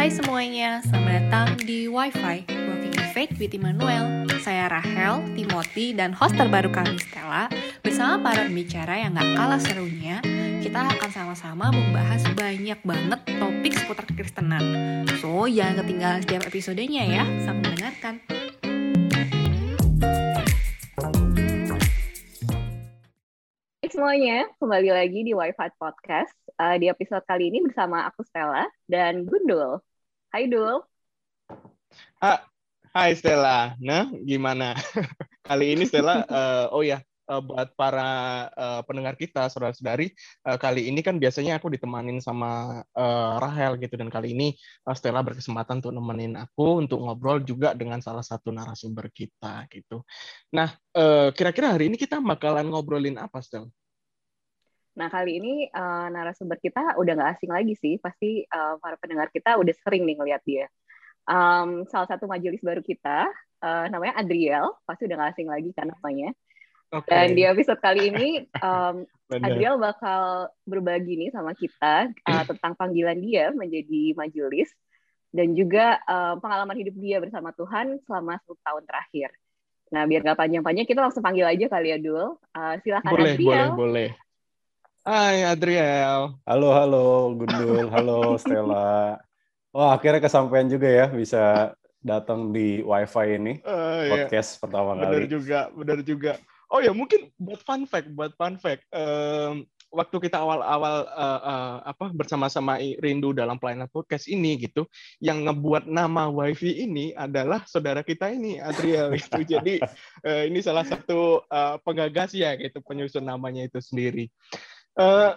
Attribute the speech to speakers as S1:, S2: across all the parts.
S1: Hai semuanya, selamat datang di Wi-Fi Walking in Faith with Immanuel. Saya Rahel, Timothy, dan host terbaru kami Stella bersama para pembicara yang gak kalah serunya. Kita akan sama-sama membahas banyak banget topik seputar kekristenan. So, jangan ketinggalan setiap episodenya ya. Selamat mendengarkan.
S2: Semuanya, kembali lagi di Wi-Fi Podcast. Uh, di episode kali ini bersama aku Stella dan Gundul. Hai Dul.
S3: Ah, hai Stella. Nah, gimana? kali ini Stella, uh, oh ya, uh, buat para uh, pendengar kita, saudara-saudari, uh, kali ini kan biasanya aku ditemanin sama uh, Rahel gitu, dan kali ini uh, Stella berkesempatan untuk nemenin aku untuk ngobrol juga dengan salah satu narasumber kita gitu. Nah, uh, kira-kira hari ini kita bakalan ngobrolin apa, Stella?
S2: Nah, kali ini uh, narasumber kita udah nggak asing lagi sih. Pasti uh, para pendengar kita udah sering nih ngeliat dia. Um, salah satu majelis baru kita, uh, namanya Adriel. Pasti udah nggak asing lagi kan namanya. Okay. Dan di episode kali ini, um, Adriel bakal berbagi nih sama kita uh, tentang panggilan dia menjadi majelis dan juga uh, pengalaman hidup dia bersama Tuhan selama 10 tahun terakhir. Nah, biar nggak panjang-panjang, kita langsung panggil aja kali ya, Dul. Uh, silakan
S3: boleh,
S2: Adriel.
S3: Boleh, boleh, Hai Adriel.
S4: Halo, halo Gundul. Halo Stella. Wah, akhirnya kesampaian juga ya bisa datang di WiFi ini. Uh, podcast iya. pertama
S3: bener
S4: kali.
S3: Benar juga, benar juga. Oh ya, mungkin buat fun fact, buat fun fact. Um, waktu kita awal-awal uh, uh, apa bersama-sama Rindu dalam pelayanan podcast ini gitu, yang ngebuat nama WiFi ini adalah saudara kita ini Adriel gitu. Jadi uh, ini salah satu uh, penggagas ya gitu penyusun namanya itu sendiri. Uh,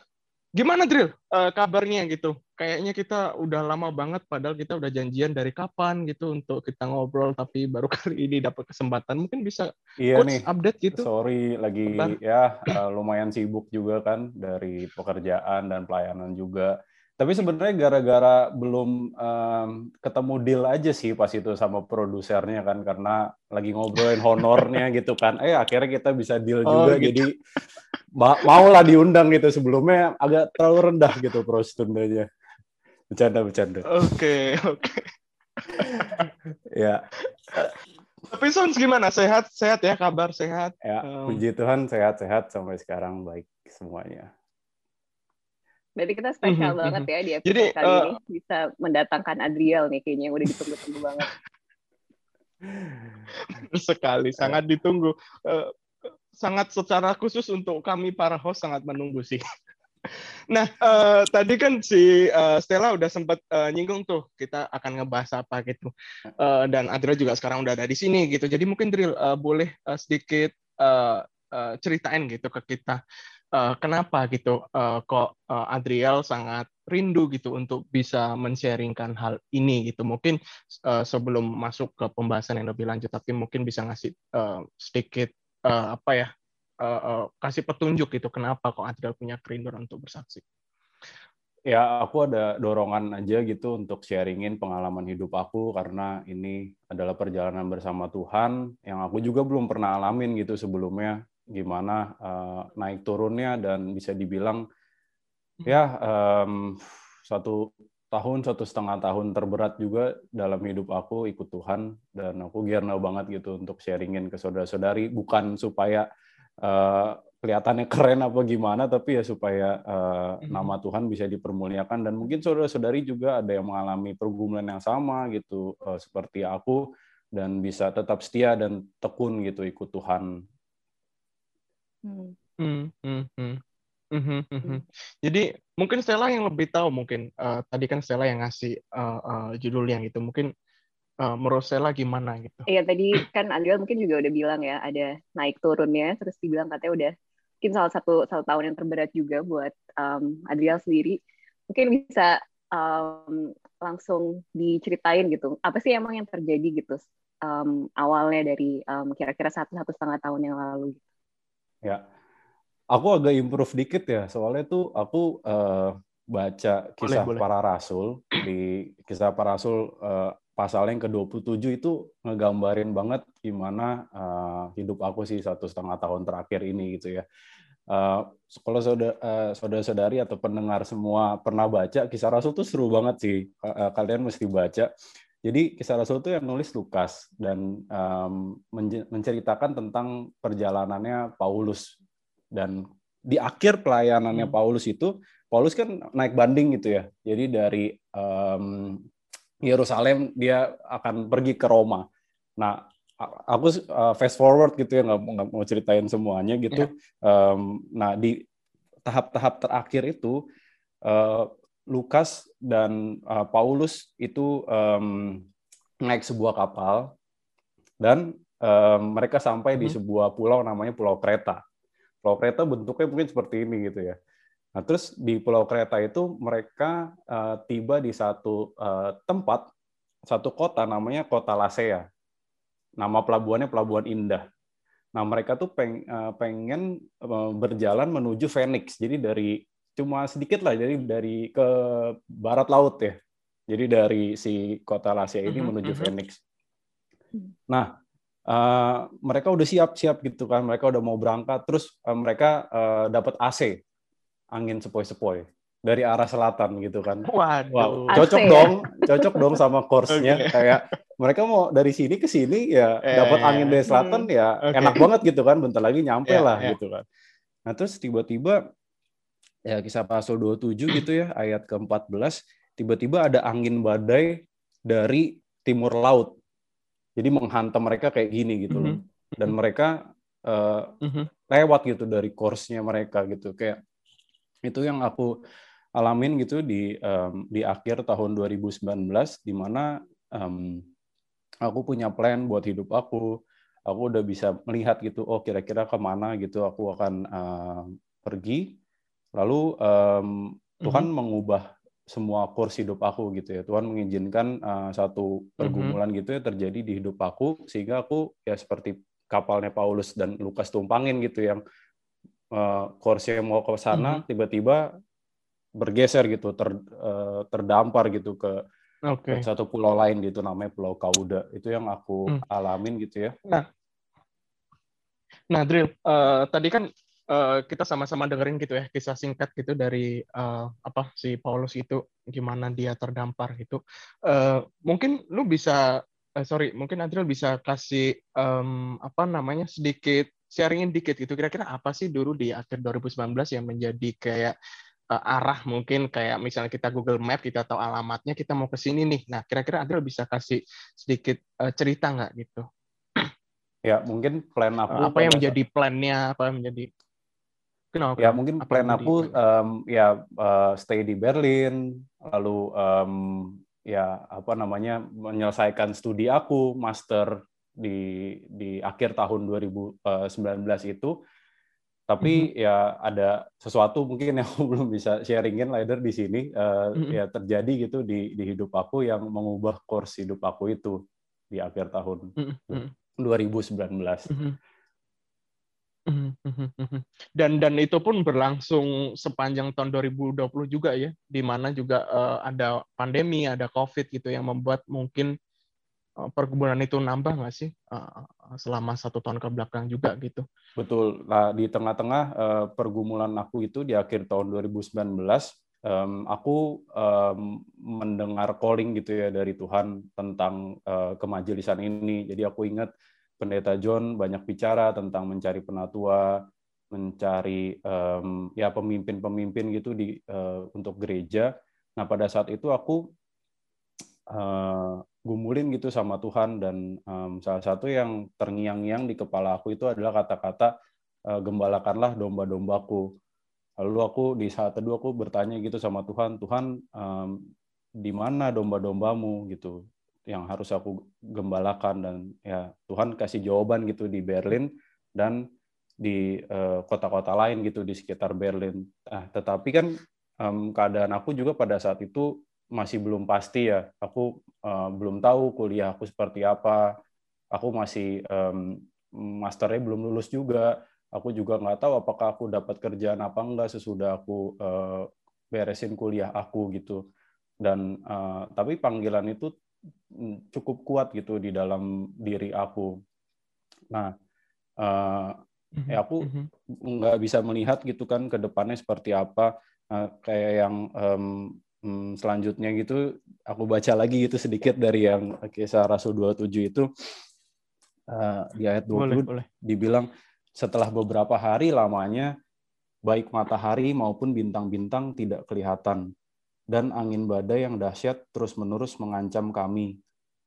S3: gimana Drill uh, kabarnya gitu? Kayaknya kita udah lama banget padahal kita udah janjian dari kapan gitu untuk kita ngobrol tapi baru kali ini dapat kesempatan. Mungkin bisa
S4: iya nih,
S3: update gitu.
S4: Sorry lagi Bentar. ya uh, lumayan sibuk juga kan dari pekerjaan dan pelayanan juga. Tapi sebenarnya gara-gara belum um, ketemu deal aja sih pas itu sama produsernya kan karena lagi ngobrolin honornya gitu kan. Eh akhirnya kita bisa deal oh, juga gitu. jadi mau lah diundang gitu. Sebelumnya agak terlalu rendah gitu prosedurnya bercanda bercanda
S3: oke okay, oke. Okay.
S4: ya.
S3: Tapi Sons gimana? Sehat? Sehat ya? Kabar sehat?
S4: Ya um... puji Tuhan sehat sehat sampai sekarang baik semuanya
S2: Berarti kita spesial mm -hmm, banget ya di episode Jadi, kali uh, ini bisa mendatangkan Adriel nih kayaknya yang udah ditunggu-tunggu banget.
S3: Sekali, sangat ditunggu. Uh, sangat secara khusus untuk kami para host sangat menunggu sih. Nah, uh, tadi kan si uh, Stella udah sempat uh, nyinggung tuh kita akan ngebahas apa gitu. Uh, dan Adriel juga sekarang udah ada di sini gitu. Jadi mungkin Drill uh, boleh uh, sedikit uh, uh, ceritain gitu ke kita uh, kenapa gitu uh, kok uh, Adriel sangat rindu gitu untuk bisa men-sharingkan hal ini gitu. Mungkin uh, sebelum masuk ke pembahasan yang lebih lanjut tapi mungkin bisa ngasih uh, sedikit uh, apa ya uh, uh, kasih petunjuk gitu kenapa kok Adriel punya kerinduan untuk bersaksi.
S4: Ya, aku ada dorongan aja gitu untuk sharingin pengalaman hidup aku karena ini adalah perjalanan bersama Tuhan yang aku juga belum pernah alamin gitu sebelumnya gimana uh, naik turunnya dan bisa dibilang ya um, satu tahun satu setengah tahun terberat juga dalam hidup aku ikut Tuhan. Dan aku girna banget gitu untuk sharingin ke saudara-saudari. Bukan supaya uh, kelihatannya keren apa gimana tapi ya supaya uh, nama Tuhan bisa dipermuliakan. Dan mungkin saudara-saudari juga ada yang mengalami pergumulan yang sama gitu uh, seperti aku. Dan bisa tetap setia dan tekun gitu ikut Tuhan.
S3: Hmm. Hmm, hmm, hmm. Mm -hmm. Jadi mungkin Stella yang lebih tahu mungkin uh, tadi kan Stella yang ngasih uh, uh, judulnya gitu mungkin uh, menurut Stella gimana gitu?
S2: Iya tadi kan Andrea mungkin juga udah bilang ya ada naik turunnya terus dibilang katanya udah mungkin salah satu satu tahun yang terberat juga buat um, Adriel sendiri mungkin bisa um, langsung diceritain gitu apa sih emang yang terjadi gitu um, awalnya dari um, kira-kira satu satu setengah tahun yang lalu gitu.
S4: Ya aku agak improve dikit ya soalnya tuh aku uh, baca kisah boleh, para rasul di kisah para rasul uh, pasal yang ke-27 itu ngegambarin banget gimana uh, hidup aku sih satu setengah tahun terakhir ini gitu ya. Uh, kalau saudara, uh, saudara-saudari atau pendengar semua pernah baca kisah Rasul tuh seru banget sih. Uh, kalian mesti baca. Jadi kisah Rasul itu yang nulis Lukas dan um, menceritakan tentang perjalanannya Paulus dan di akhir pelayanannya hmm. Paulus itu Paulus kan naik banding gitu ya. Jadi dari um, Yerusalem dia akan pergi ke Roma. Nah aku uh, fast forward gitu ya nggak mau ceritain semuanya gitu. Yeah. Um, nah di tahap-tahap terakhir itu uh, Lukas dan uh, Paulus itu um, naik sebuah kapal dan um, mereka sampai di hmm. sebuah pulau namanya Pulau Kreta. Pulau Kreta bentuknya mungkin seperti ini gitu ya. Nah terus di Pulau Kreta itu mereka uh, tiba di satu uh, tempat, satu kota namanya Kota Lasea. Nama pelabuhannya Pelabuhan Indah. Nah mereka tuh peng, uh, pengen uh, berjalan menuju Phoenix. Jadi dari cuma sedikit lah jadi dari ke barat laut ya jadi dari si kota Lasia ini uh-huh, menuju uh-huh. Phoenix nah uh, mereka udah siap-siap gitu kan mereka udah mau berangkat terus uh, mereka uh, dapat AC angin sepoi-sepoi dari arah selatan gitu kan.
S3: Waduh. Wow,
S4: cocok AC, ya? dong, ya? cocok dong sama course-nya okay. kayak mereka mau dari sini ke sini ya eh, dapat angin dari selatan ya okay. enak banget gitu kan, bentar lagi nyampe yeah, lah yeah. gitu kan. Nah, terus tiba-tiba ya kisah Rasul 27 gitu ya ayat ke-14 tiba-tiba ada angin badai dari timur laut. Jadi menghantam mereka kayak gini gitu loh. Mm-hmm. Dan mereka uh, lewat gitu dari course-nya mereka gitu kayak itu yang aku alamin gitu di um, di akhir tahun 2019 di mana um, aku punya plan buat hidup aku. Aku udah bisa melihat gitu, oh kira-kira ke mana gitu aku akan uh, pergi Lalu um, Tuhan mm-hmm. mengubah semua kursi hidup aku gitu ya. Tuhan mengizinkan uh, satu mhm. pergumulan mm-hmm. gitu ya terjadi di hidup aku sehingga aku ya seperti kapalnya Paulus dan Lukas tumpangin gitu yang uh, kursi yang mau ke sana mm-hmm. tiba-tiba bergeser gitu ter, uh, terdampar gitu ke, okay. ke satu pulau lain gitu namanya Pulau Kauda. Itu yang aku mm. alamin gitu ya.
S3: Nah, nah Drill, uh, tadi kan uh, kita sama-sama dengerin gitu ya kisah singkat gitu dari uh, apa si Paulus itu gimana dia terdampar gitu. Uh, mungkin lu bisa uh, sorry mungkin Adriel bisa kasih um, apa namanya sedikit sharingin dikit gitu kira-kira apa sih dulu di akhir 2019 yang menjadi kayak uh, arah mungkin kayak misalnya kita Google Map kita tahu alamatnya kita mau ke sini nih. Nah kira-kira Adriel bisa kasih sedikit uh, cerita nggak gitu?
S4: Ya mungkin plan aku.
S3: Apa yang menjadi plannya? Apa yang menjadi
S4: Kenapa? Ya mungkin plan aku um, ya uh, stay di Berlin, lalu um, ya apa namanya menyelesaikan studi aku master di di akhir tahun 2019 itu. Tapi mm -hmm. ya ada sesuatu mungkin yang aku belum bisa sharingin later di sini uh, mm -hmm. ya terjadi gitu di di hidup aku yang mengubah course hidup aku itu di akhir tahun mm -hmm. 2019. Mm -hmm.
S3: Mhm, mhm, mhm. Dan dan itu pun berlangsung sepanjang tahun 2020 juga ya, di mana juga uh, ada pandemi, ada COVID gitu yang membuat mungkin uh, perkebunan itu nambah nggak sih uh, selama satu tahun ke belakang juga gitu.
S4: Betul. Nah di tengah-tengah uh, pergumulan aku itu di akhir tahun 2019, um, aku um, mendengar calling gitu ya dari Tuhan tentang uh, kemajelisan ini. Jadi aku ingat Pendeta John banyak bicara tentang mencari penatua, mencari um, ya pemimpin-pemimpin gitu di uh, untuk gereja. Nah pada saat itu aku uh, gumulin gitu sama Tuhan dan um, salah satu yang terngiang-ngiang di kepala aku itu adalah kata-kata uh, gembalakanlah domba-dombaku. Lalu aku di saat itu aku bertanya gitu sama Tuhan, Tuhan um, di mana domba-dombamu gitu yang harus aku gembalakan dan ya Tuhan kasih jawaban gitu di Berlin dan di eh, kota-kota uh, lain gitu di sekitar Berlin. Nah, tetapi kan um, keadaan aku juga pada saat itu masih belum pasti ya. Aku uh, belum tahu kuliah aku seperti apa. Aku masih um, masternya belum lulus juga. Aku juga nggak tahu apakah aku dapat kerjaan apa enggak sesudah aku uh, beresin kuliah aku gitu. Dan uh, tapi panggilan itu cukup kuat gitu di dalam diri aku. Nah, uh, ya aku mm-hmm. nggak bisa melihat gitu kan ke depannya seperti apa uh, kayak yang um, um, selanjutnya gitu aku baca lagi gitu sedikit dari yang kisah Rasul 27 itu uh, di ayat 20 boleh, boleh. dibilang setelah beberapa hari lamanya baik matahari maupun bintang-bintang tidak kelihatan dan angin badai yang dahsyat terus-menerus mengancam kami.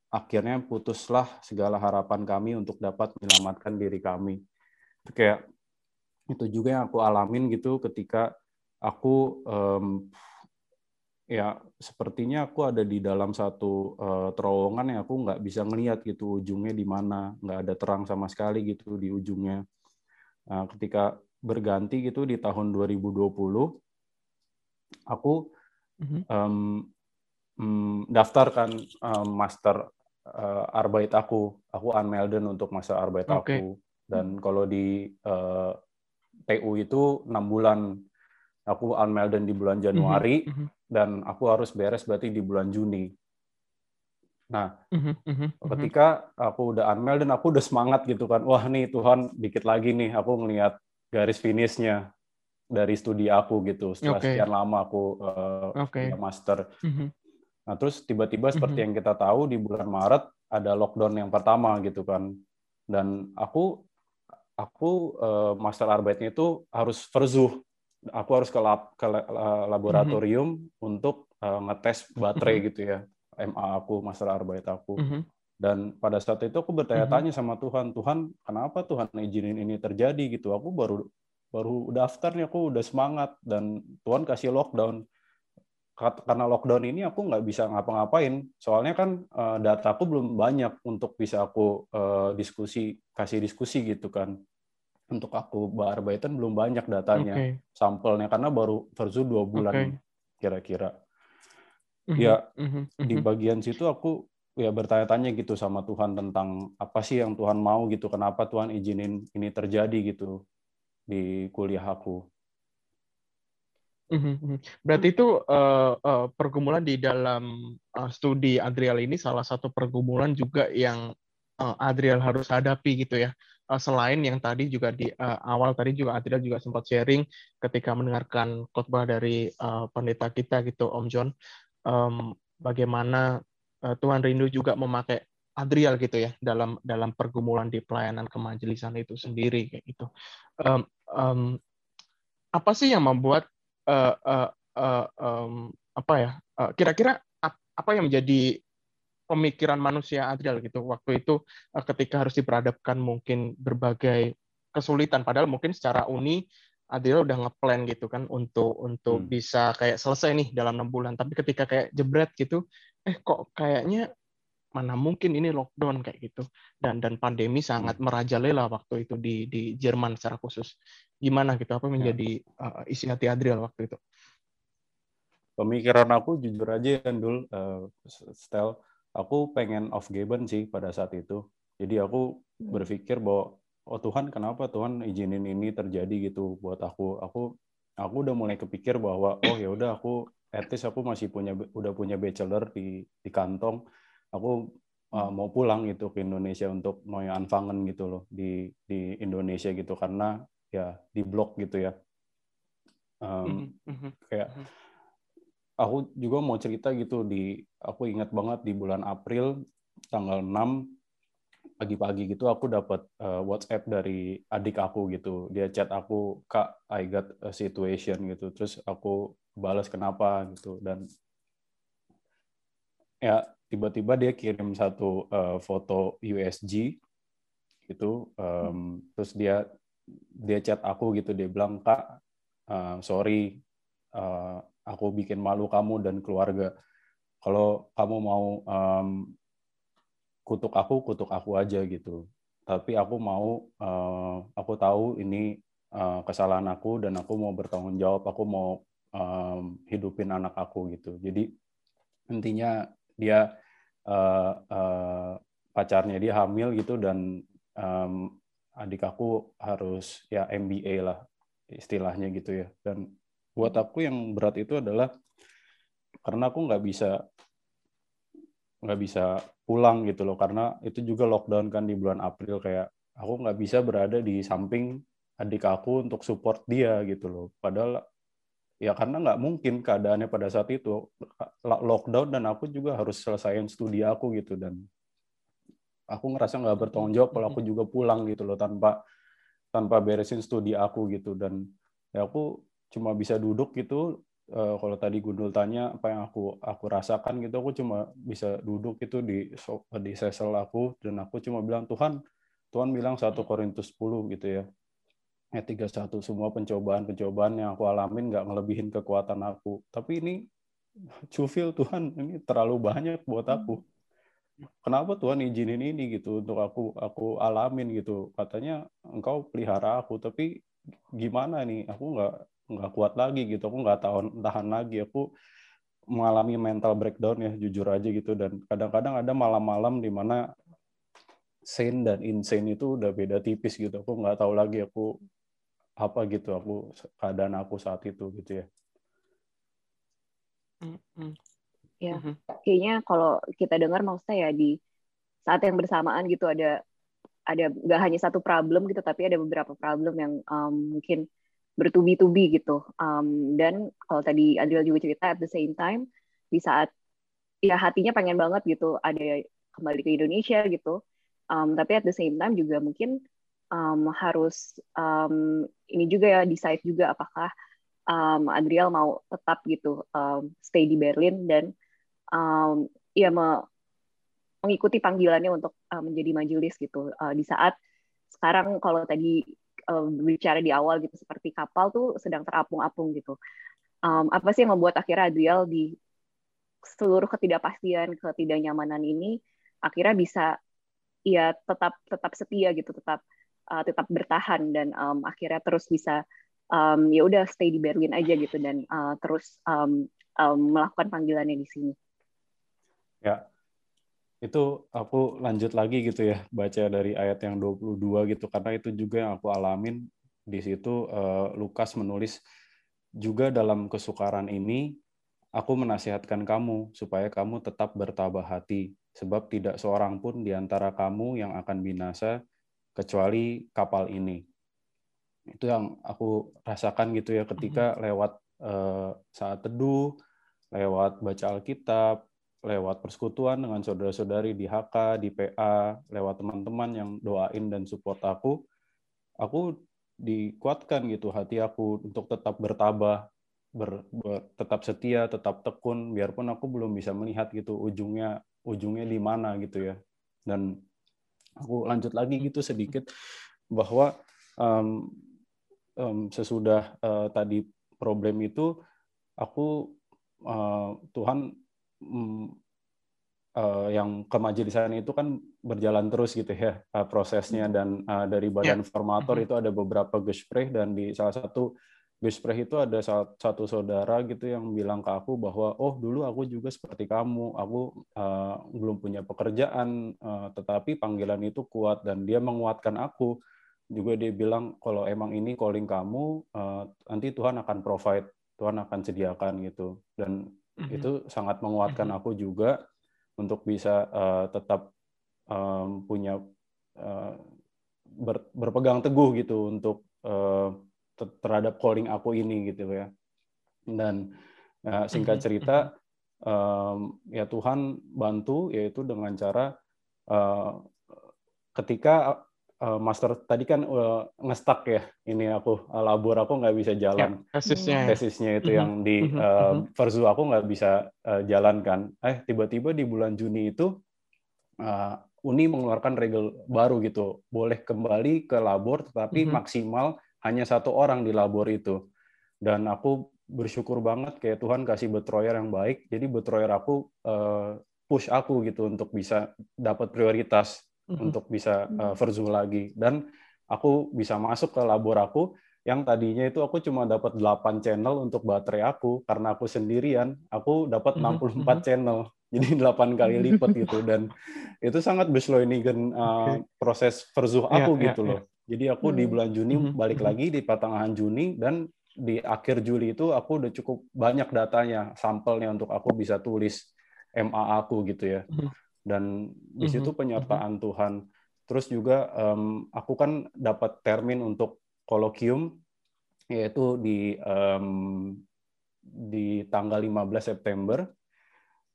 S4: Akhirnya putuslah segala harapan kami untuk dapat menyelamatkan diri kami. Itu kayak itu juga yang aku alamin gitu ketika aku um, ya sepertinya aku ada di dalam satu uh, terowongan yang aku nggak bisa ngelihat gitu ujungnya di mana nggak ada terang sama sekali gitu di ujungnya uh, ketika berganti gitu di tahun 2020 aku um, um, daftarkan um, master uh, arbeit aku. Aku unmelden untuk master arbeit okay. aku. Dan kalau di uh, TU itu enam bulan. Aku unmelden di bulan Januari mm -hmm dan aku harus beres berarti di bulan Juni. Nah, mm-hmm, ketika aku udah unmail dan aku udah semangat gitu kan, wah nih Tuhan dikit lagi nih. Aku ngelihat garis finishnya dari studi aku gitu setelah okay. sekian lama aku uh, okay. master. Mm-hmm. Nah terus tiba-tiba seperti mm-hmm. yang kita tahu di bulan Maret ada lockdown yang pertama gitu kan, dan aku aku uh, master arbeitnya itu harus verzuh aku harus ke lab ke laboratorium mm -hmm. untuk uh, ngetes baterai mm -hmm. gitu ya MA aku master arbeit aku mm -hmm. dan pada saat itu aku bertanya-tanya -hmm. sama Tuhan Tuhan kenapa Tuhan izinin ini terjadi gitu aku baru baru daftar nih aku udah semangat dan Tuhan kasih lockdown karena lockdown ini aku nggak bisa ngapa-ngapain soalnya kan uh, data aku belum banyak untuk bisa aku uh, diskusi kasih diskusi gitu kan untuk aku bearbaitan belum banyak datanya okay. sampelnya karena baru versu dua bulan okay. kira-kira mm-hmm. ya mm-hmm. di mhm. bagian situ aku ya bertanya-tanya gitu sama Tuhan tentang apa sih yang Tuhan mau gitu kenapa Tuhan izinin ini terjadi gitu di kuliah aku
S3: mhm, mhm. Berarti itu uh, uh, pergumulan di dalam uh, studi Adriel ini salah satu pergumulan juga yang uh, Adriel harus hadapi gitu ya uh, selain yang tadi juga di uh, awal tadi juga Adriel juga sempat sharing ketika mendengarkan khotbah dari uh, pendeta kita gitu Om John um, bagaimana uh, Tuhan rindu juga memakai Adriel gitu ya dalam dalam pergumulan di pelayanan kemajelisan itu sendiri kayak gitu. Um, um, apa sih yang membuat uh, uh, uh, um, apa ya? kira-kira uh, apa yang menjadi pemikiran manusia Adriel gitu waktu itu uh, ketika harus diperhadapkan mungkin berbagai kesulitan padahal mungkin secara uni Adriel udah ngeplan gitu kan untuk untuk hmm. bisa kayak selesai nih dalam enam bulan tapi ketika kayak jebret gitu eh kok kayaknya mana mungkin ini lockdown kayak gitu dan dan pandemi sangat hmm. merajalela waktu itu di di Jerman secara khusus gimana gitu apa ya. menjadi uh, isi hati Adriel waktu itu
S4: pemikiran aku jujur aja ya dul uh, Stel aku pengen off Gaben sih pada saat itu. Jadi aku hmm. berpikir bahwa oh Tuhan kenapa Tuhan izinin ini terjadi gitu buat aku. Aku aku udah mulai kepikir bahwa oh ya udah aku at least aku masih punya udah punya bachelor di di kantong. Aku uh, mau pulang gitu ke Indonesia untuk mau anfangen gitu loh di di Indonesia gitu karena ya di blok gitu ya. Um, kayak aku juga mau cerita gitu di aku ingat banget di bulan April tanggal 6 pagi-pagi gitu aku dapat uh, WhatsApp dari adik aku gitu. Dia chat aku, "Kak, I got a situation" gitu. Terus aku balas kenapa gitu dan ya tiba-tiba dia kirim satu uh, foto USG gitu. Um, terus dia dia chat aku gitu, dia bilang, "Kak, uh, sorry uh, aku bikin malu kamu dan keluarga. Kalau kamu mau um, kutuk aku, kutuk aku aja gitu. Tapi aku mau, uh, aku tahu ini uh, kesalahan aku dan aku mau bertanggung jawab. Aku mau um, hidupin anak aku gitu. Jadi intinya dia uh, uh, pacarnya dia hamil gitu dan um, adik aku harus ya MBA lah istilahnya gitu ya. Dan buat aku yang berat itu adalah karena aku nggak bisa nggak bisa pulang gitu loh karena itu juga lockdown kan di bulan April kayak aku nggak bisa berada di samping adik aku untuk support dia gitu loh. Padahal ya karena nggak mungkin keadaannya pada saat itu lockdown dan aku juga harus selesaiin studi aku gitu dan aku ngerasa nggak bertanggung jawab kalau aku juga pulang gitu loh tanpa tanpa beresin studi aku gitu dan ya aku cuma bisa duduk gitu uh, kalau tadi Gundul tanya apa yang aku aku rasakan gitu aku cuma bisa duduk itu di di sesel aku dan aku cuma bilang Tuhan Tuhan bilang satu Korintus 10 gitu ya ayat 31 semua pencobaan-pencobaan yang aku alamin nggak ngelebihin kekuatan aku. Tapi ini cufil Tuhan ini terlalu banyak buat aku. Kenapa Tuhan izinin ini gitu untuk aku aku alamin gitu? Katanya engkau pelihara aku tapi gimana nih? Aku nggak nggak kuat lagi gitu. Aku nggak tahan tahan lagi. Aku mengalami mental breakdown ya jujur aja gitu. Dan kadang-kadang ada malam-malam di mana sane dan insane itu udah beda tipis gitu. Aku nggak tahu lagi. Aku apa gitu aku keadaan aku saat itu gitu ya
S2: ya kayaknya kalau kita dengar maksudnya ya di saat yang bersamaan gitu ada ada nggak hanya satu problem gitu tapi ada beberapa problem yang um, mungkin bertubi-tubi gitu. Um, dan kalau tadi Adil juga cerita at the same time di saat ya hatinya pengen banget gitu ada kembali ke Indonesia gitu. Um, tapi at the same time juga mungkin um, harus um, ini juga ya decide juga apakah um, Adriel mau tetap gitu um, stay di Berlin dan um, ya me mengikuti panggilannya untuk uh, menjadi majelis gitu uh, di saat sekarang kalau tadi uh, bicara di awal gitu seperti kapal tuh sedang terapung-apung gitu. Um, apa sih yang membuat akhirnya Adriel di seluruh ketidakpastian, ketidaknyamanan ini akhirnya bisa ya tetap tetap setia gitu, tetap uh, tetap bertahan dan um, akhirnya terus bisa um, ya udah stay di Berlin aja gitu dan uh, terus um, um, melakukan panggilannya di sini.
S4: Ya, itu aku lanjut lagi gitu ya baca dari ayat yang 22 gitu karena itu juga yang aku alamin di situ uh, Lukas menulis juga dalam kesukaran ini aku menasihatkan kamu supaya kamu tetap bertabah hati sebab tidak seorang pun di antara kamu yang akan binasa kecuali kapal ini itu yang aku rasakan gitu ya ketika lewat uh, saat teduh lewat baca Alkitab lewat persekutuan dengan saudara-saudari di HK, di PA, lewat teman-teman yang doain dan support aku, aku dikuatkan gitu hati aku untuk tetap bertabah, ber, ber, tetap setia, tetap tekun, biarpun aku belum bisa melihat gitu ujungnya ujungnya di mana gitu ya. Dan aku lanjut lagi gitu sedikit bahwa um, um, sesudah uh, tadi problem itu aku uh, Tuhan uh, yang kemajelisan itu kan berjalan terus gitu ya uh, prosesnya hmm. dan uh, dari badan yeah. formator hmm. itu ada beberapa gespräch dan di salah satu gespräch itu ada satu saudara gitu yang bilang ke aku bahwa oh dulu aku juga seperti kamu. Aku uh, belum punya pekerjaan uh, tetapi panggilan itu kuat dan dia menguatkan aku. Juga dia bilang kalau emang ini calling kamu uh, nanti Tuhan akan provide Tuhan akan sediakan gitu. Dan hmm itu sangat menguatkan mm-hmm. aku juga untuk bisa uh, tetap um, punya uh, ber, berpegang teguh gitu untuk uh, terhadap calling aku ini gitu ya. Dan uh, singkat mm-hmm. cerita um, ya Tuhan bantu yaitu dengan cara uh, ketika uh, master tadi kan uh, ngestak ya ini aku labor aku nggak bisa jalan.
S3: ya, tesisnya
S4: tesisnya itu mm-hmm. yang di uh, Verzu aku nggak bisa uh, jalan kan. Eh tiba-tiba di bulan Juni itu uh, Uni mengeluarkan regel baru gitu. Boleh kembali ke labor tetapi mm-hmm. maksimal hanya satu orang di labor itu. Dan aku bersyukur banget kayak Tuhan kasih betroyer yang baik. Jadi betroyer aku uh, push aku gitu untuk bisa dapat prioritas hmm untuk bisa uh, verzu lagi. Dan aku bisa masuk ke labor aku yang tadinya itu aku cuma dapat 8 channel untuk baterai aku. Karena aku sendirian aku dapat 64 mm-hmm. channel. Jadi 8 kali lipat gitu. Dan itu sangat beschleunigen uh, okay. proses verzuh iya, aku yeah, gitu yeah, loh. Yeah. Jadi aku di bulan Juni mm-hmm. balik lagi di pertengahan Juni dan di akhir Juli itu aku udah cukup banyak datanya, sampelnya untuk aku bisa tulis MA aku gitu ya dan di situ penyertaan. Tuhan. Terus juga um, aku kan dapat termin untuk kolokium yaitu di um, di tanggal 15 September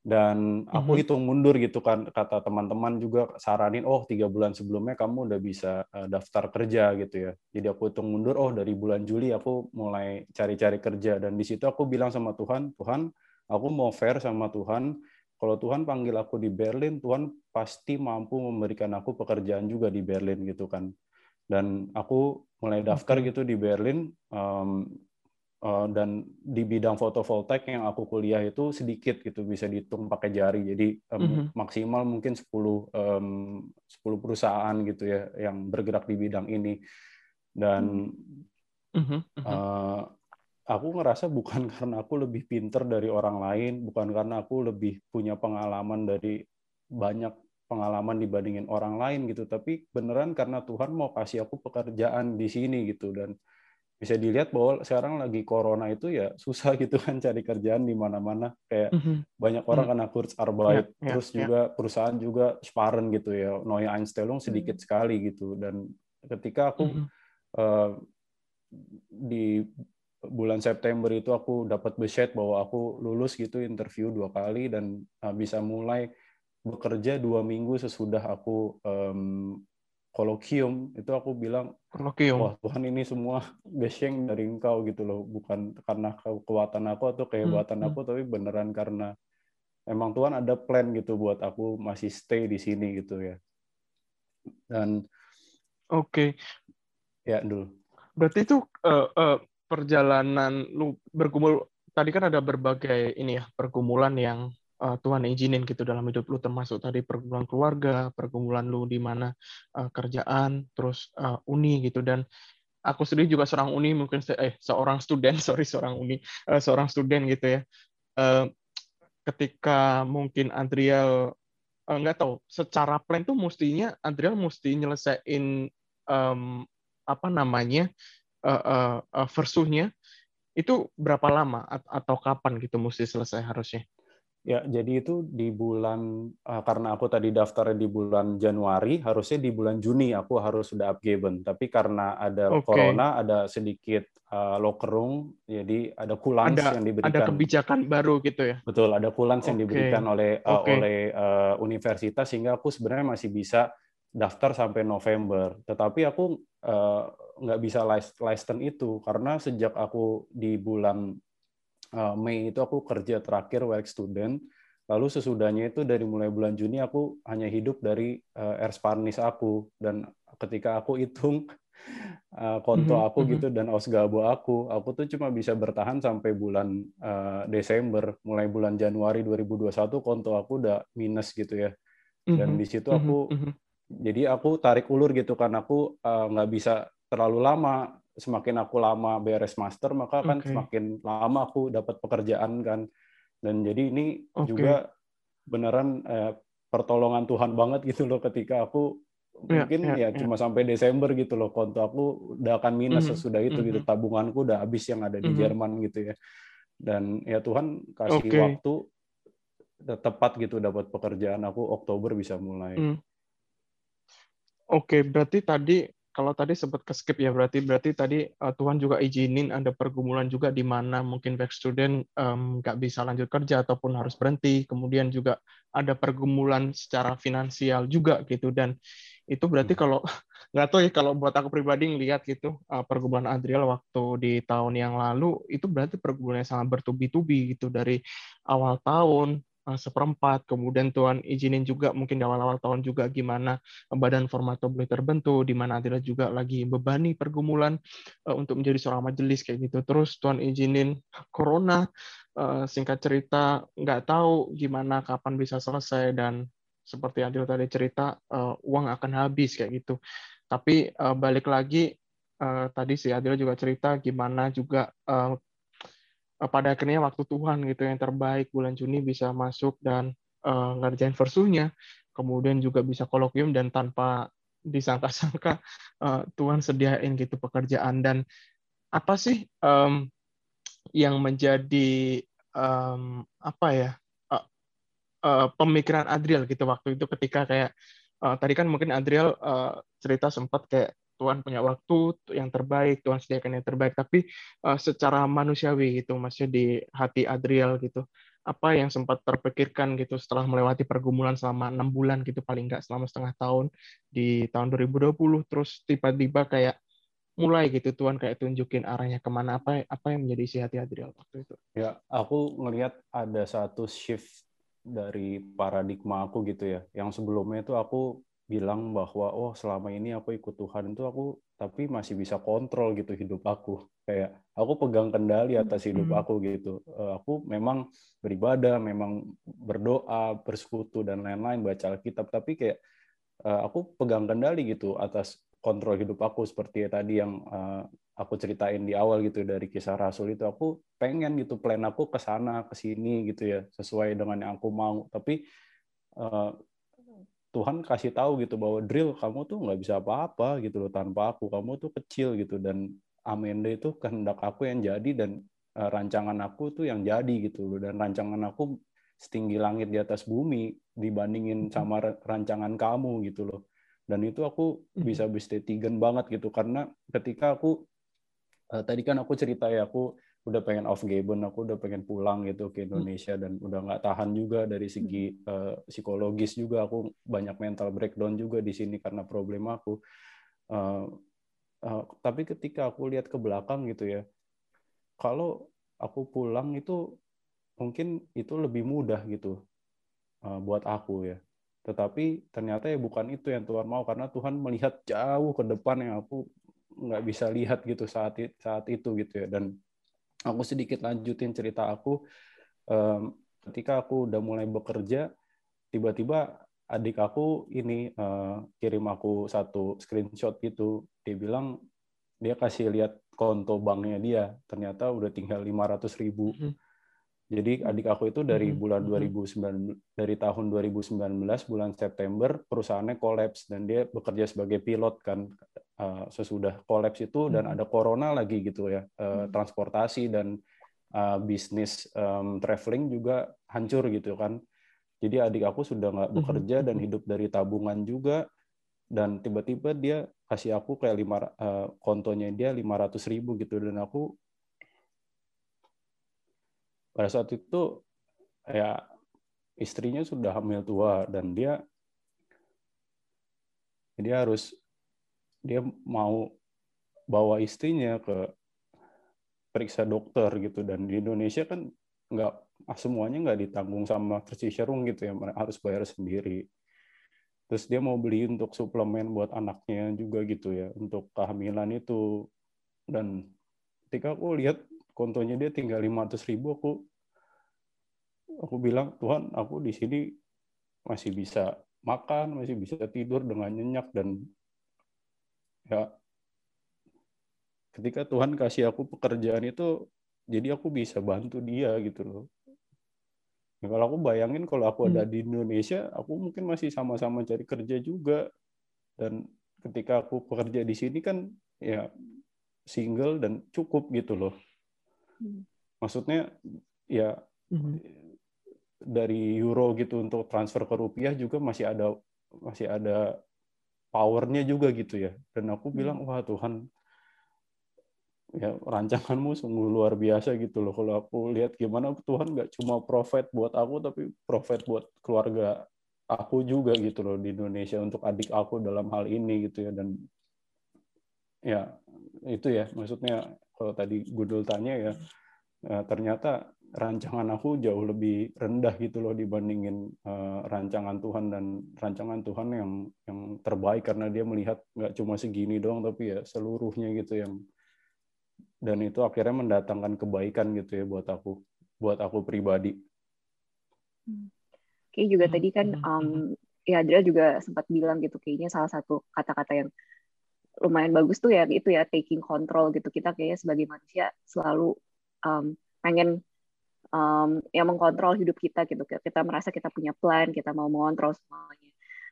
S4: dan aku mm-hmm. hitung mundur gitu kan kata teman-teman juga saranin oh tiga bulan sebelumnya kamu udah bisa uh, daftar kerja gitu ya. Jadi aku hitung mundur oh dari bulan Juli aku mulai cari-cari kerja. Dan di situ aku bilang sama Tuhan Tuhan aku mau fair sama Tuhan. Kalau Tuhan panggil aku di Berlin Tuhan pasti mampu memberikan aku pekerjaan juga di Berlin gitu kan. Dan aku mulai daftar gitu di Berlin um, Eh, dan di bidang fotovoltaik yang aku kuliah itu sedikit gitu bisa dihitung pakai jari jadi um, mm-hmm. maksimal mungkin 10 um, 10 perusahaan gitu ya yang bergerak di bidang ini dan mm-hmm. uh, aku ngerasa bukan karena aku lebih pinter dari orang lain bukan karena aku lebih punya pengalaman dari banyak pengalaman dibandingin orang lain gitu tapi beneran karena Tuhan mau kasih aku pekerjaan di sini gitu dan bisa dilihat bahwa sekarang lagi corona itu ya susah gitu kan cari kerjaan di mana-mana kayak mm-hmm. banyak orang mm-hmm. kena Kurzarbeit yeah, yeah, terus yeah. juga perusahaan juga sparen gitu ya Neue Einstellung sedikit mm-hmm. sekali gitu dan ketika aku mm-hmm. uh, di bulan September itu aku dapat beset bahwa aku lulus gitu interview dua kali dan uh, bisa mulai bekerja dua minggu sesudah aku um, kolokium itu aku bilang kolokium wah Tuhan ini semua beseng dari engkau gitu loh bukan karena kekuatan aku atau kehebatan hmm. aku hmm. tapi beneran karena emang Tuhan ada plan gitu buat aku masih stay di sini gitu ya dan
S3: oke okay.
S4: ya dulu
S3: berarti itu uh, uh, perjalanan lu bergumul tadi kan ada berbagai ini ya pergumulan yang uh, Tuhan izinin gitu dalam hidup lu termasuk tadi pergumulan keluarga, pergumulan lu di mana uh, kerjaan, terus uh, uni gitu dan aku sendiri juga seorang uni mungkin se eh seorang student sorry seorang uni uh, seorang student gitu ya. Uh, ketika mungkin nggak uh, tahu secara plan tuh mestinya Adriel mesti nyelesain um, apa namanya uh, uh, uh, versuhnya itu berapa lama atau kapan gitu mesti selesai harusnya?
S4: Ya, jadi itu di bulan uh, karena aku tadi daftarnya di bulan Januari, harusnya di bulan Juni aku harus sudah upgiven. Tapi karena ada okay. corona, ada sedikit uh, locker room, jadi ada kulans ada, yang diberikan.
S3: Ada kebijakan baru gitu ya.
S4: Betul, ada kulans okay. yang diberikan oleh uh, okay. oleh uh, universitas sehingga aku sebenarnya masih bisa daftar sampai November. Tetapi aku uh, nggak bisa license itu karena sejak aku di bulan uh, Mei itu aku kerja terakhir work student. Lalu sesudahnya itu dari mulai bulan Juni aku hanya hidup dari uh, air Spanish aku dan ketika aku hitung uh, konto mhm, aku mm -hmm. gitu dan osgabo aku, aku tuh cuma bisa bertahan sampai bulan uh, Desember. Mulai bulan Januari 2021 konto aku udah minus gitu ya. Dan mm -hmm. di situ aku jadi aku tarik ulur gitu kan aku nggak uh, bisa terlalu lama semakin aku lama beres master maka kan okay. semakin lama aku dapat pekerjaan kan dan jadi ini okay. juga beneran eh, pertolongan Tuhan banget gitu loh ketika aku yeah, mungkin yeah, ya yeah. cuma sampai Desember gitu loh konto aku udah akan minus mm -hmm. sesudah itu mm -hmm. gitu mhm. tabunganku udah habis yang ada di mm -hmm. Jerman gitu ya dan ya Tuhan kasih okay. waktu tepat gitu dapat pekerjaan aku Oktober bisa mulai. Mm.
S3: Oke, okay, berarti tadi kalau tadi sempat ke skip ya berarti berarti tadi uh, Tuhan juga izinin ada pergumulan juga di mana mungkin back student nggak um, bisa lanjut kerja ataupun harus berhenti. Kemudian juga ada pergumulan secara finansial juga gitu. Dan itu berarti hmm. kalau nggak tahu ya kalau buat aku pribadi ngelihat gitu uh, pergumulan Adriel waktu di tahun yang lalu itu berarti pergumulan yang sangat bertubi-tubi gitu dari awal tahun seperempat, kemudian Tuhan izinin juga mungkin di awal-awal tahun juga gimana badan formato boleh terbentuk, di mana Adila juga lagi bebani pergumulan uh, untuk menjadi seorang majelis kayak gitu. Terus Tuhan izinin corona, singkat cerita nggak tahu gimana kapan bisa selesai dan seperti Adil tadi cerita uang akan habis kayak gitu. Tapi balik lagi tadi si Adil juga cerita gimana juga Eh, pada akhirnya waktu Tuhan gitu yang terbaik bulan Juni bisa masuk dan uh, ngerjain versunya kemudian juga bisa kolokium dan tanpa disangka-sangka uh, Tuhan sediain gitu pekerjaan. Dan apa sih um, yang menjadi um, apa ya uh, uh, pemikiran Adriel gitu waktu itu ketika kayak uh, tadi kan mungkin Adriel uh, cerita sempat kayak Tuhan punya waktu yang terbaik, Tuhan sediakan yang terbaik, tapi uh, secara manusiawi gitu, maksudnya di hati Adriel gitu, apa yang sempat terpikirkan gitu setelah melewati pergumulan selama enam bulan gitu paling nggak selama setengah tahun di tahun 2020 terus tiba-tiba kayak mulai gitu Tuhan kayak tunjukin arahnya ke mana apa apa yang menjadi isi hati Adriel waktu itu?
S4: Ya aku ngelihat ada satu shift dari paradigma aku gitu ya. Yang sebelumnya itu aku bilang bahwa oh selama ini aku ikut Tuhan itu aku tapi masih bisa kontrol gitu hidup aku. Kayak aku pegang kendali atas hidup aku gitu. Eh, aku memang beribadah memang berdoa bersekutu dan lain-lain baca Alkitab tapi kayak eh, aku pegang kendali gitu atas kontrol hidup aku. Seperti tadi yang eh, aku ceritain di awal gitu dari kisah Rasul itu aku pengen gitu plan aku ke sana ke sini gitu ya sesuai dengan yang aku mau. Tapi Tuhan kasih tahu gitu bahwa drill kamu tuh nggak bisa apa-apa gitu loh tanpa aku. Kamu tuh kecil gitu dan Amanda itu kehendak aku yang jadi dan uh, rancangan aku tuh yang jadi gitu loh. Dan rancangan aku setinggi langit di atas bumi dibandingin sama rancangan kamu gitu loh. Dan itu aku bisa bestetigen banget gitu karena ketika aku uh, tadi kan aku cerita ya aku udah pengen off Gabon, aku udah pengen pulang gitu ke hmm. Indonesia dan udah nggak tahan juga dari segi uh, psikologis juga aku banyak mental breakdown juga di sini karena problem aku. Uh, uh, tapi ketika aku lihat ke belakang gitu ya, kalau aku pulang itu mungkin itu lebih mudah gitu uh, buat aku ya. Tetapi ternyata ya bukan itu yang Tuhan mau karena Tuhan melihat jauh ke depan yang aku nggak bisa lihat gitu saat saat itu gitu ya dan aku sedikit lanjutin cerita aku. Um, ketika aku udah mulai bekerja tiba-tiba adik aku ini uh, kirim aku satu screenshot gitu. Dia bilang dia kasih lihat konto banknya dia. Ternyata udah tinggal 500 ribu. Mm -hmm. jadi adik aku itu dari bulan 2009 dari tahun 2019 bulan September perusahaannya kolaps dan dia bekerja sebagai pilot kan uh, sesudah kolaps itu dan hmm. ada corona lagi gitu ya uh, transportasi dan uh, bisnis um, traveling juga hancur gitu kan. Jadi adik aku sudah nggak bekerja dan hidup dari tabungan juga dan tiba-tiba dia kasih aku kayak lima uh, kontonya dia lima ratus ribu gitu dan aku pada saat itu ya istrinya sudah hamil tua dan dia dia harus dia mau bawa istrinya ke periksa dokter gitu. Dan di Indonesia kan nggak ah, semuanya nggak ditanggung sama Serung gitu ya. Harus bayar sendiri. Terus dia mau beli untuk suplemen buat anaknya juga gitu ya untuk kehamilan itu. Dan ketika aku lihat kontonya dia tinggal 500 ribu aku aku bilang Tuhan aku di sini masih bisa makan masih bisa tidur dengan nyenyak dan ya ketika Tuhan kasih aku pekerjaan itu jadi aku bisa bantu dia gitu loh ya, kalau aku bayangin kalau aku ada hmm. di Indonesia aku mungkin masih sama-sama cari kerja juga dan ketika aku bekerja di sini kan ya single dan cukup gitu loh hmm. maksudnya ya hmm. dari euro gitu untuk transfer ke rupiah juga masih ada masih ada powernya juga gitu ya. Dan aku hmm. bilang wah Tuhan ya rancanganmu sungguh luar biasa gitu loh. Kalau aku lihat gimana Tuhan nggak cuma profit buat aku tapi profit buat keluarga aku juga gitu loh di Indonesia untuk adik aku dalam hal ini gitu ya. Dan ya itu ya maksudnya kalau tadi Gudul tanya ya, ya ternyata rancangan aku jauh lebih rendah gitu loh dibandingin uh, rancangan Tuhan dan rancangan Tuhan yang yang terbaik karena dia melihat nggak cuma segini doang tapi ya seluruhnya gitu yang dan itu akhirnya mendatangkan kebaikan gitu ya buat aku buat aku pribadi.
S2: Oke juga tadi kan um, ya Adria juga sempat bilang gitu kayaknya salah satu kata-kata yang lumayan bagus tuh ya itu ya taking control gitu. Kita kayaknya sebagai manusia selalu um, pengen um, yang mengkontrol hidup kita gitu. Kita merasa kita punya plan kita mau mengontrol semuanya.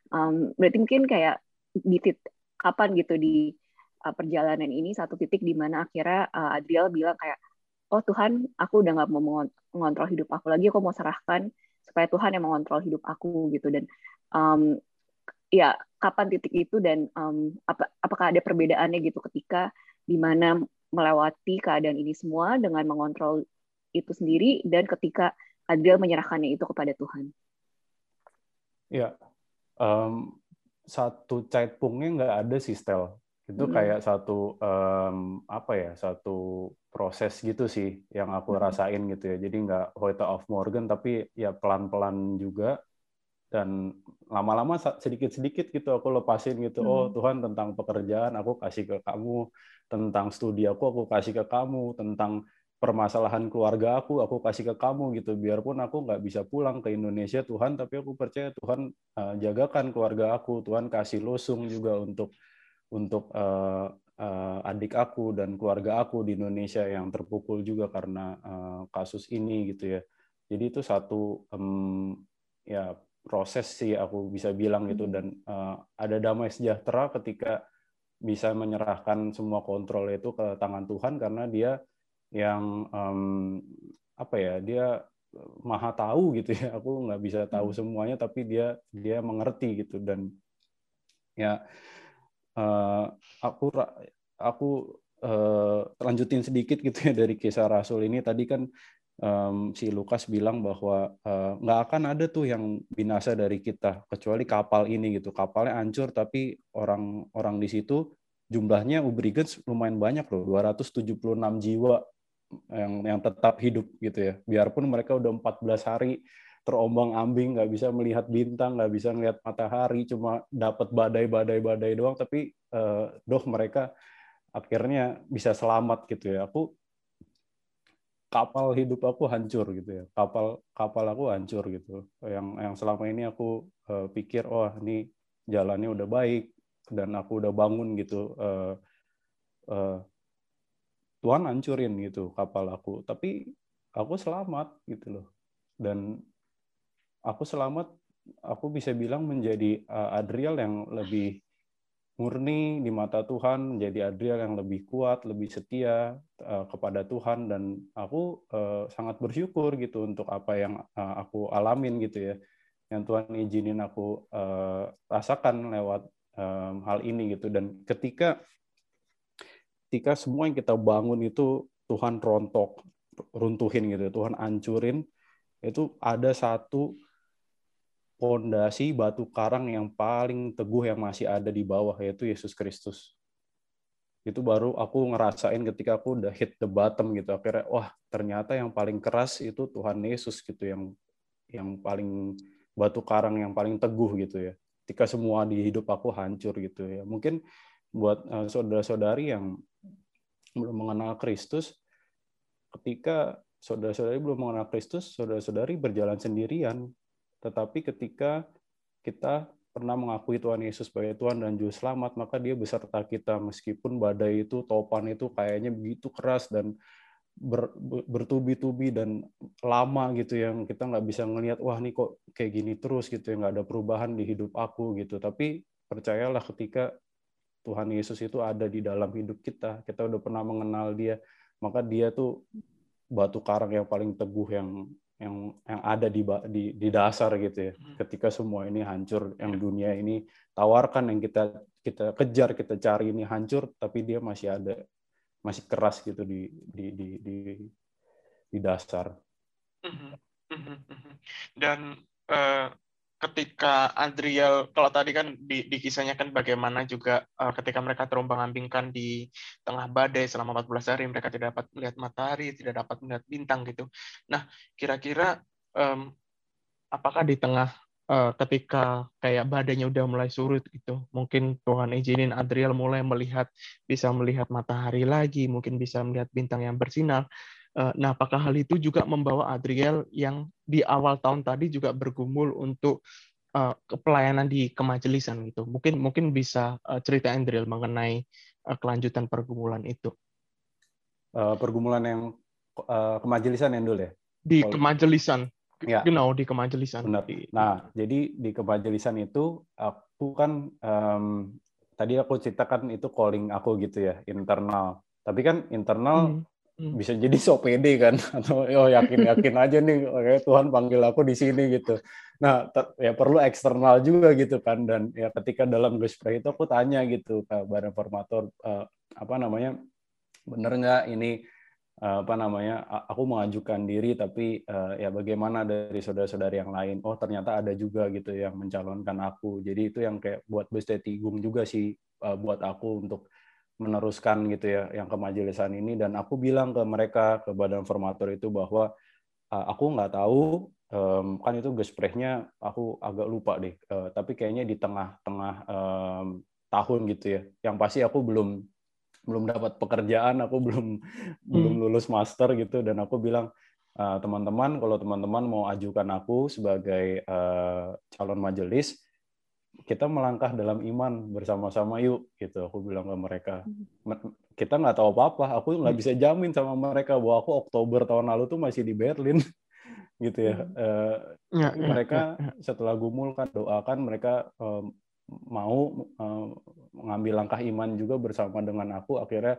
S2: Um, berarti mungkin kayak di titik kapan gitu di uh, perjalanan ini satu titik di mana akhirnya uh, Adriel bilang kayak oh Tuhan aku udah nggak mau mengontrol hidup aku lagi. Aku mau serahkan supaya Tuhan yang mengontrol hidup aku gitu. Dan um, ya kapan titik itu dan um, apa, apakah ada perbedaannya gitu ketika di mana melewati keadaan ini semua dengan mengontrol itu sendiri dan ketika Adriel menyerahkannya itu kepada Tuhan.
S4: Ya, um, satu caitpungnya nggak ada sih Stel. Itu hmm. kayak satu um, apa ya, satu proses gitu sih yang aku hmm. rasain gitu ya. Jadi nggak Hoita of Morgan tapi ya pelan-pelan juga dan lama-lama sedikit-sedikit gitu aku lepasin gitu hmm. oh Tuhan tentang pekerjaan aku kasih ke kamu tentang studi aku aku kasih ke kamu tentang permasalahan keluarga aku aku kasih ke kamu gitu. Biarpun aku nggak bisa pulang ke Indonesia Tuhan tapi aku percaya Tuhan uh, jagakan keluarga aku. Tuhan kasih losung juga untuk untuk uh, uh, adik aku dan keluarga aku di Indonesia yang terpukul juga karena uh, kasus ini gitu ya. Jadi itu satu um, ya proses sih aku bisa bilang gitu. Hmm. dan uh, ada damai sejahtera ketika bisa menyerahkan semua kontrol itu ke tangan Tuhan karena dia yang um, apa ya dia maha tahu gitu ya. Aku nggak bisa tahu hmm. semuanya tapi dia dia mengerti gitu. Dan ya uh, aku aku uh, lanjutin sedikit gitu ya dari kisah Rasul ini. Tadi kan um, si Lukas bilang bahwa uh, nggak akan ada tuh yang binasa dari kita kecuali kapal ini gitu. Kapalnya hancur tapi orang-orang di situ jumlahnya Ubrigens lumayan banyak loh. 276 jiwa yang yang tetap hidup gitu ya. Biarpun mereka udah 14 hari terombang ambing nggak bisa melihat bintang nggak bisa melihat matahari cuma dapat badai badai badai doang tapi uh, doh mereka akhirnya bisa selamat gitu ya. Aku kapal hidup aku hancur gitu ya. Kapal kapal aku hancur gitu. Yang yang selama ini aku uh, pikir oh ini jalannya udah baik dan aku udah bangun gitu uh, uh, Tuhan hancurin gitu kapal aku. Tapi aku selamat gitu loh. Dan aku selamat aku bisa bilang menjadi uh, Adriel yang lebih murni di mata Tuhan, menjadi Adriel yang lebih kuat, lebih setia uh, kepada Tuhan. Dan aku uh, sangat bersyukur gitu untuk apa yang aku alamin gitu ya. Yang Tuhan izinin aku rasakan lewat hal ini gitu. Dan ketika ketika semua yang kita bangun itu Tuhan rontok, runtuhin gitu, Tuhan ancurin, itu ada satu pondasi batu karang yang paling teguh yang masih ada di bawah yaitu Yesus Kristus. Itu baru aku ngerasain ketika aku udah hit the bottom gitu. Akhirnya wah, ternyata yang paling keras itu Tuhan Yesus gitu yang yang paling batu karang yang paling teguh gitu ya. Ketika semua di hidup aku hancur gitu ya. Mungkin buat uh, saudara-saudari yang belum mengenal Kristus ketika saudara-saudari belum mengenal Kristus, saudara-saudari berjalan sendirian. Tetapi ketika kita pernah mengakui Tuhan Yesus sebagai Tuhan dan Juru Selamat, maka dia beserta kita. Meskipun badai itu, topan itu kayaknya begitu keras dan ber, bertubi-tubi dan lama gitu yang kita nggak bisa ngelihat wah nih kok kayak gini terus gitu ya nggak ada perubahan di hidup aku gitu. Tapi percayalah ketika Tuhan Yesus itu ada di dalam hidup kita kita udah pernah mengenal dia maka dia tuh batu karang yang paling teguh yang yang yang ada di di, di dasar gitu ya. Hmm. Ketika semua ini hancur, yang dunia ini tawarkan yang kita kita kejar, kita cari ini hancur, tapi dia masih ada, masih keras gitu di di di di, di dasar.
S3: Hmm. Hmm. Dan uh, ketika Adriel kalau tadi kan di, di kisahnya kan bagaimana juga uh, ketika mereka terombang-ambingkan di tengah badai selama 14 hari mereka tidak dapat melihat matahari, tidak dapat melihat bintang gitu. Nah, kira-kira um, apakah di tengah uh, ketika kayak badainya udah mulai surut gitu, mungkin Tuhan izinin Adriel mulai melihat bisa melihat matahari lagi, mungkin bisa melihat bintang yang bersinar. Eh, nah, apakah hal itu juga membawa Adriel yang di awal tahun tadi juga bergumul untuk uh, pelayanan di kemajelisan gitu? Mungkin mungkin bisa uh, cerita Adriel mengenai uh, kelanjutan pergumulan itu.
S4: Uh, pergumulan yang uh, kemajelisan yang dulu ya?
S3: Di kemajelisan. Ya. Genau, di kemajelisan.
S4: Benar. Nah, jadi di kemajelisan itu aku kan um, tadi aku ceritakan itu calling aku gitu ya, internal. Tapi kan internal hmm. Bisa jadi so pede kan atau oh yakin yakin aja nih kayak Tuhan panggil aku di sini gitu. Nah ya perlu eksternal juga gitu kan dan ya ketika dalam gospel itu aku tanya gitu ke badan formator uh, apa namanya bener nggak ini uh, apa namanya aku mengajukan diri tapi uh, ya bagaimana dari saudara-saudari yang lain? Oh ternyata ada juga gitu yang mencalonkan aku. Jadi itu yang kayak buat bestetigung juga sih buat aku untuk meneruskan gitu ya yang ke majelisan ini. Dan aku bilang ke mereka ke badan formator itu bahwa uh, aku nggak tahu um, kan itu gesprechnya aku agak lupa deh uh, tapi kayaknya di tengah-tengah um, tahun gitu ya. Yang pasti aku belum belum dapat pekerjaan aku belum hmm. belum lulus master gitu. Dan aku bilang teman-teman uh, kalau teman-teman mau ajukan aku sebagai uh, calon majelis kita melangkah dalam iman bersama-sama yuk gitu. Aku bilang ke mereka. Hmm. kita nggak tahu apa-apa. Aku nggak hmm. bisa jamin sama mereka bahwa aku Oktober tahun lalu tuh masih di Berlin. Gitu ya, uh, ya, ya mereka ya, ya. setelah gumul kan doakan mereka mau mengambil langkah iman juga bersama dengan aku. Akhirnya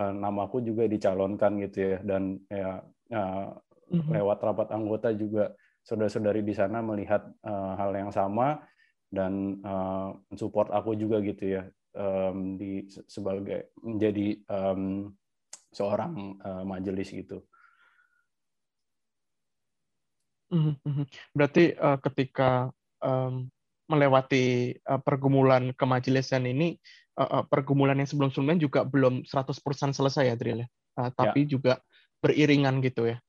S4: uh, namaku juga dicalonkan gitu ya. Dan ya uh, lewat rapat anggota juga saudara-saudari di sana melihat uh, hal yang sama dan uh, support aku juga gitu ya um, di sebagai menjadi um, seorang uh, majelis gitu.
S3: Mhm, mhm. Berarti uh, ketika um, melewati uh, pergumulan kemajelisan ini, uh, uh, pergumulan yang sebelum-sebelumnya juga belum 100% selesai ya, Drill ya? Uh, tapi ya. juga beriringan gitu ya?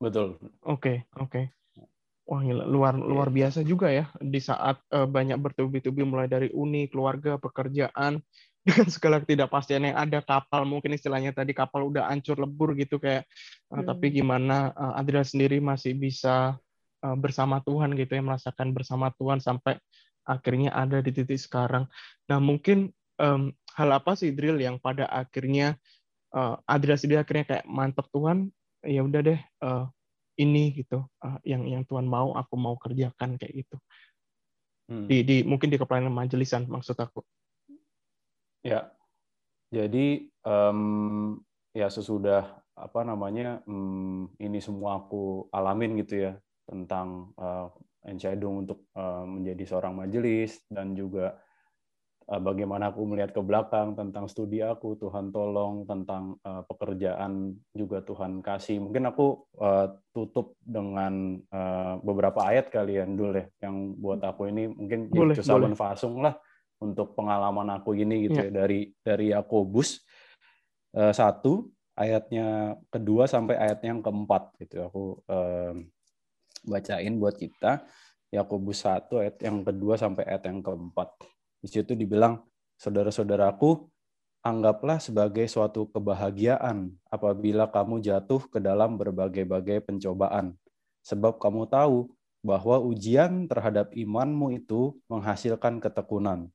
S4: Betul.
S3: Oke, okay, oke. Okay. Wah gila, luar iya. luar biasa juga ya di saat uh, banyak bertubi-tubi mulai dari uni, keluarga, pekerjaan dengan segala ketidakpastian yang ada kapal mungkin istilahnya tadi kapal udah hancur lebur gitu kayak uh, hmm. tapi gimana uh, Adrian sendiri masih bisa uh, bersama Tuhan gitu ya merasakan bersama Tuhan sampai akhirnya ada di titik sekarang. Nah mungkin um, hal apa sih Drill yang pada akhirnya uh, Adrian sendiri akhirnya kayak mantep Tuhan ya udah deh uh, ini gitu uh, yang yang Tuhan mau aku mau kerjakan kayak gitu. Hmm. di di mungkin di kepelainan majelisan maksud aku.
S4: Ya. Jadi um, ya sesudah apa namanya um, ini semua aku alamin gitu ya tentang uh, Encadung untuk uh, menjadi seorang majelis dan juga Eh, bagaimana aku melihat ke belakang tentang studi aku Tuhan tolong tentang uh, pekerjaan juga Tuhan kasih. Mungkin aku uh, tutup dengan uh, beberapa ayat kalian dulu deh yang buat aku ini. Mungkin boleh, jadi fasung lah untuk pengalaman aku ini gitu ya, ya dari dari Yakobus uh, satu ayatnya kedua sampai ayatnya yang keempat gitu. Aku uh, bacain buat kita. Yakobus satu ayat yang kedua sampai ayat yang keempat di situ dibilang, saudara-saudaraku, anggaplah sebagai suatu kebahagiaan apabila kamu jatuh ke dalam berbagai-bagai pencobaan. Sebab kamu tahu bahwa ujian terhadap imanmu itu menghasilkan ketekunan.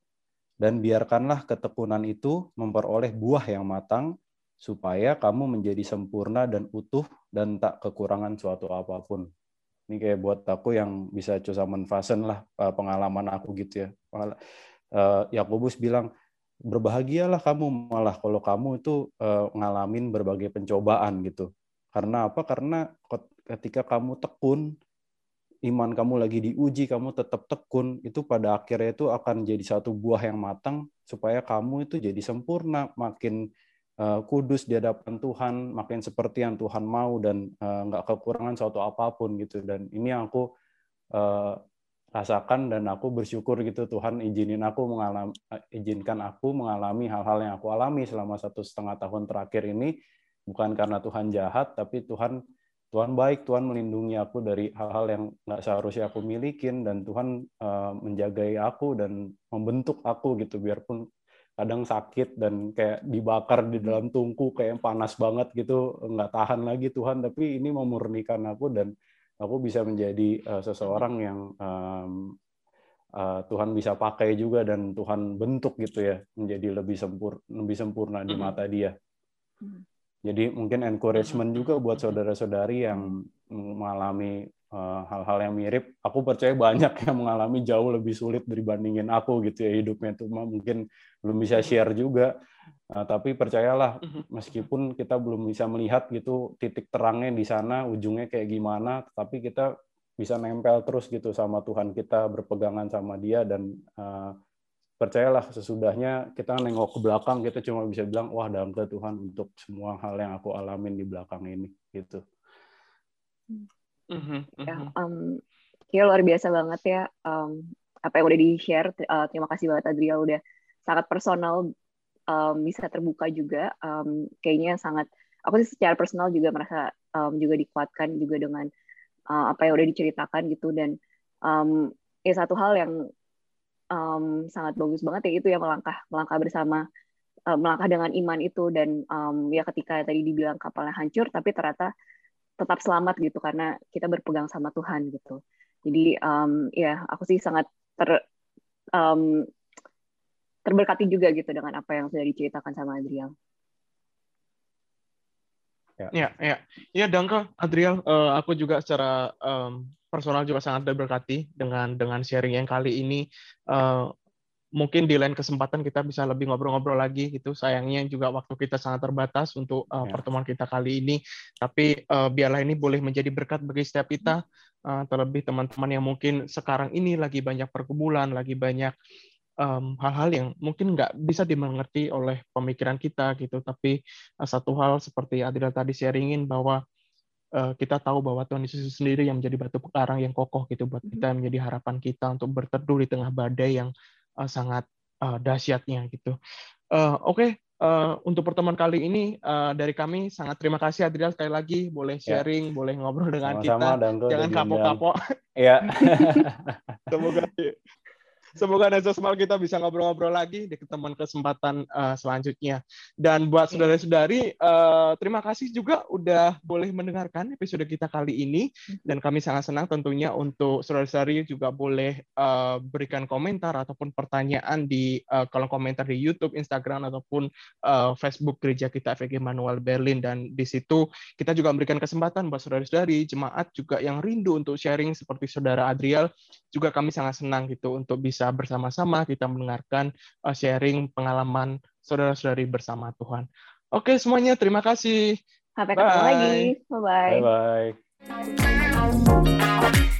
S4: Dan biarkanlah ketekunan itu memperoleh buah yang matang, supaya kamu menjadi sempurna dan utuh dan tak kekurangan suatu apa pun. Ini kayak buat aku yang bisa cusa menfasen lah eh, pengalaman aku gitu ya Yakobus bilang berbahagialah kamu malah kalau kamu itu uh, ngalamin berbagai pencobaan gitu. Karena apa? Karena ketika kamu tekun, iman kamu lagi diuji, kamu tetap tekun, itu pada akhirnya itu akan jadi satu buah yang matang supaya kamu itu jadi sempurna, makin uh, kudus di hadapan Tuhan, makin seperti yang Tuhan mau dan uh, nggak kekurangan suatu apa pun gitu. Dan ini aku uh, rasakan dan aku bersyukur gitu Tuhan izinin aku mengalami izinkan aku mengalami hal-hal yang aku alami selama satu setengah tahun terakhir ini. Bukan karena Tuhan jahat tapi Tuhan Tuhan baik Tuhan melindungi aku dari hal-hal yang nggak seharusnya aku milikin dan Tuhan uh, menjagai aku dan membentuk aku gitu. Biarpun kadang sakit dan kayak dibakar di dalam tungku kayak panas banget gitu nggak tahan lagi Tuhan tapi ini memurnikan aku dan aku bisa menjadi uh, seseorang yang um, uh, Tuhan bisa pakai juga dan Tuhan bentuk gitu ya menjadi lebih sempurna lebih sempurna di mata Dia. Jadi mungkin encouragement juga buat saudara-saudari yang mengalami hal-hal yang mirip. Aku percaya banyak yang mengalami jauh lebih sulit dibandingin aku gitu ya hidupnya itu mungkin belum bisa share juga. Nah, tapi percayalah mhm. meskipun kita belum bisa melihat gitu titik terangnya di sana ujungnya kayak gimana, tapi kita bisa nempel terus gitu sama Tuhan kita berpegangan sama Dia dan uh, percayalah sesudahnya kita nengok ke belakang kita cuma bisa bilang wah dalam Tuhan untuk semua hal yang aku alamin di belakang ini gitu.
S2: Mm-hmm, ya, um, kayak luar biasa banget ya um, apa yang udah di share. Uh, terima kasih banget Adriel udah sangat personal, um, bisa terbuka juga. Um, kayaknya sangat aku sih secara personal juga merasa um, juga dikuatkan juga dengan uh, apa yang udah diceritakan gitu dan um, ya satu hal yang um, sangat bagus banget ya itu ya melangkah melangkah bersama uh, melangkah dengan iman itu dan um, ya ketika tadi dibilang kapalnya hancur tapi ternyata tetap selamat gitu karena kita berpegang sama Tuhan gitu jadi um, ya aku sih sangat ter um, terberkati juga gitu dengan apa yang sudah diceritakan sama Adriel.
S3: Ya, ya, ya, ya Dangka, Adriel, uh, aku juga secara um, personal juga sangat terberkati dengan dengan sharing yang kali ini. Uh, mungkin di lain kesempatan kita bisa lebih ngobrol-ngobrol lagi gitu. Sayangnya juga waktu kita sangat terbatas untuk uh, ya. pertemuan kita kali ini. Tapi uh, biarlah ini boleh menjadi berkat bagi setiap kita, uh, terlebih teman-teman yang mungkin sekarang ini lagi banyak pergumulan, lagi banyak hal-hal um, yang mungkin nggak bisa dimengerti oleh pemikiran kita gitu. Tapi uh, satu hal seperti Adriel tadi sharingin bahwa Eh, kita tahu bahwa Tuhan Yesus sendiri yang menjadi batu karang yang kokoh gitu buat kita mm-hmm. menjadi harapan kita untuk berteduh di tengah badai yang uh, sangat uh, dahsyatnya gitu. Uh, Oke, okay. uh, untuk pertemuan kali ini uh, dari kami sangat terima kasih Adriel sekali lagi boleh ya. sharing, ya. boleh ngobrol dengan Sama-sama, kita. Jangan kapok-kapok.
S4: Ya.
S3: Semoga Semoga next Mal kita bisa ngobrol-ngobrol lagi di ketemuan kesempatan uh, selanjutnya. Dan buat saudara-saudari, uh, terima kasih juga udah boleh mendengarkan episode kita kali ini. Dan kami sangat senang tentunya untuk saudara-saudari juga boleh uh, berikan komentar ataupun pertanyaan di uh, kolom komentar di YouTube, Instagram, ataupun uh, Facebook Gereja kita FG Manual Berlin. Dan di situ kita juga memberikan kesempatan buat saudara-saudari, jemaat juga yang rindu untuk sharing seperti saudara Adriel, juga kami sangat senang gitu untuk bisa bisa bersama-sama kita mendengarkan uh, sharing pengalaman saudara-saudari bersama Tuhan. Oke semuanya, terima kasih.
S2: Sampai ketemu lagi. Bye-bye.
S4: Bye-bye.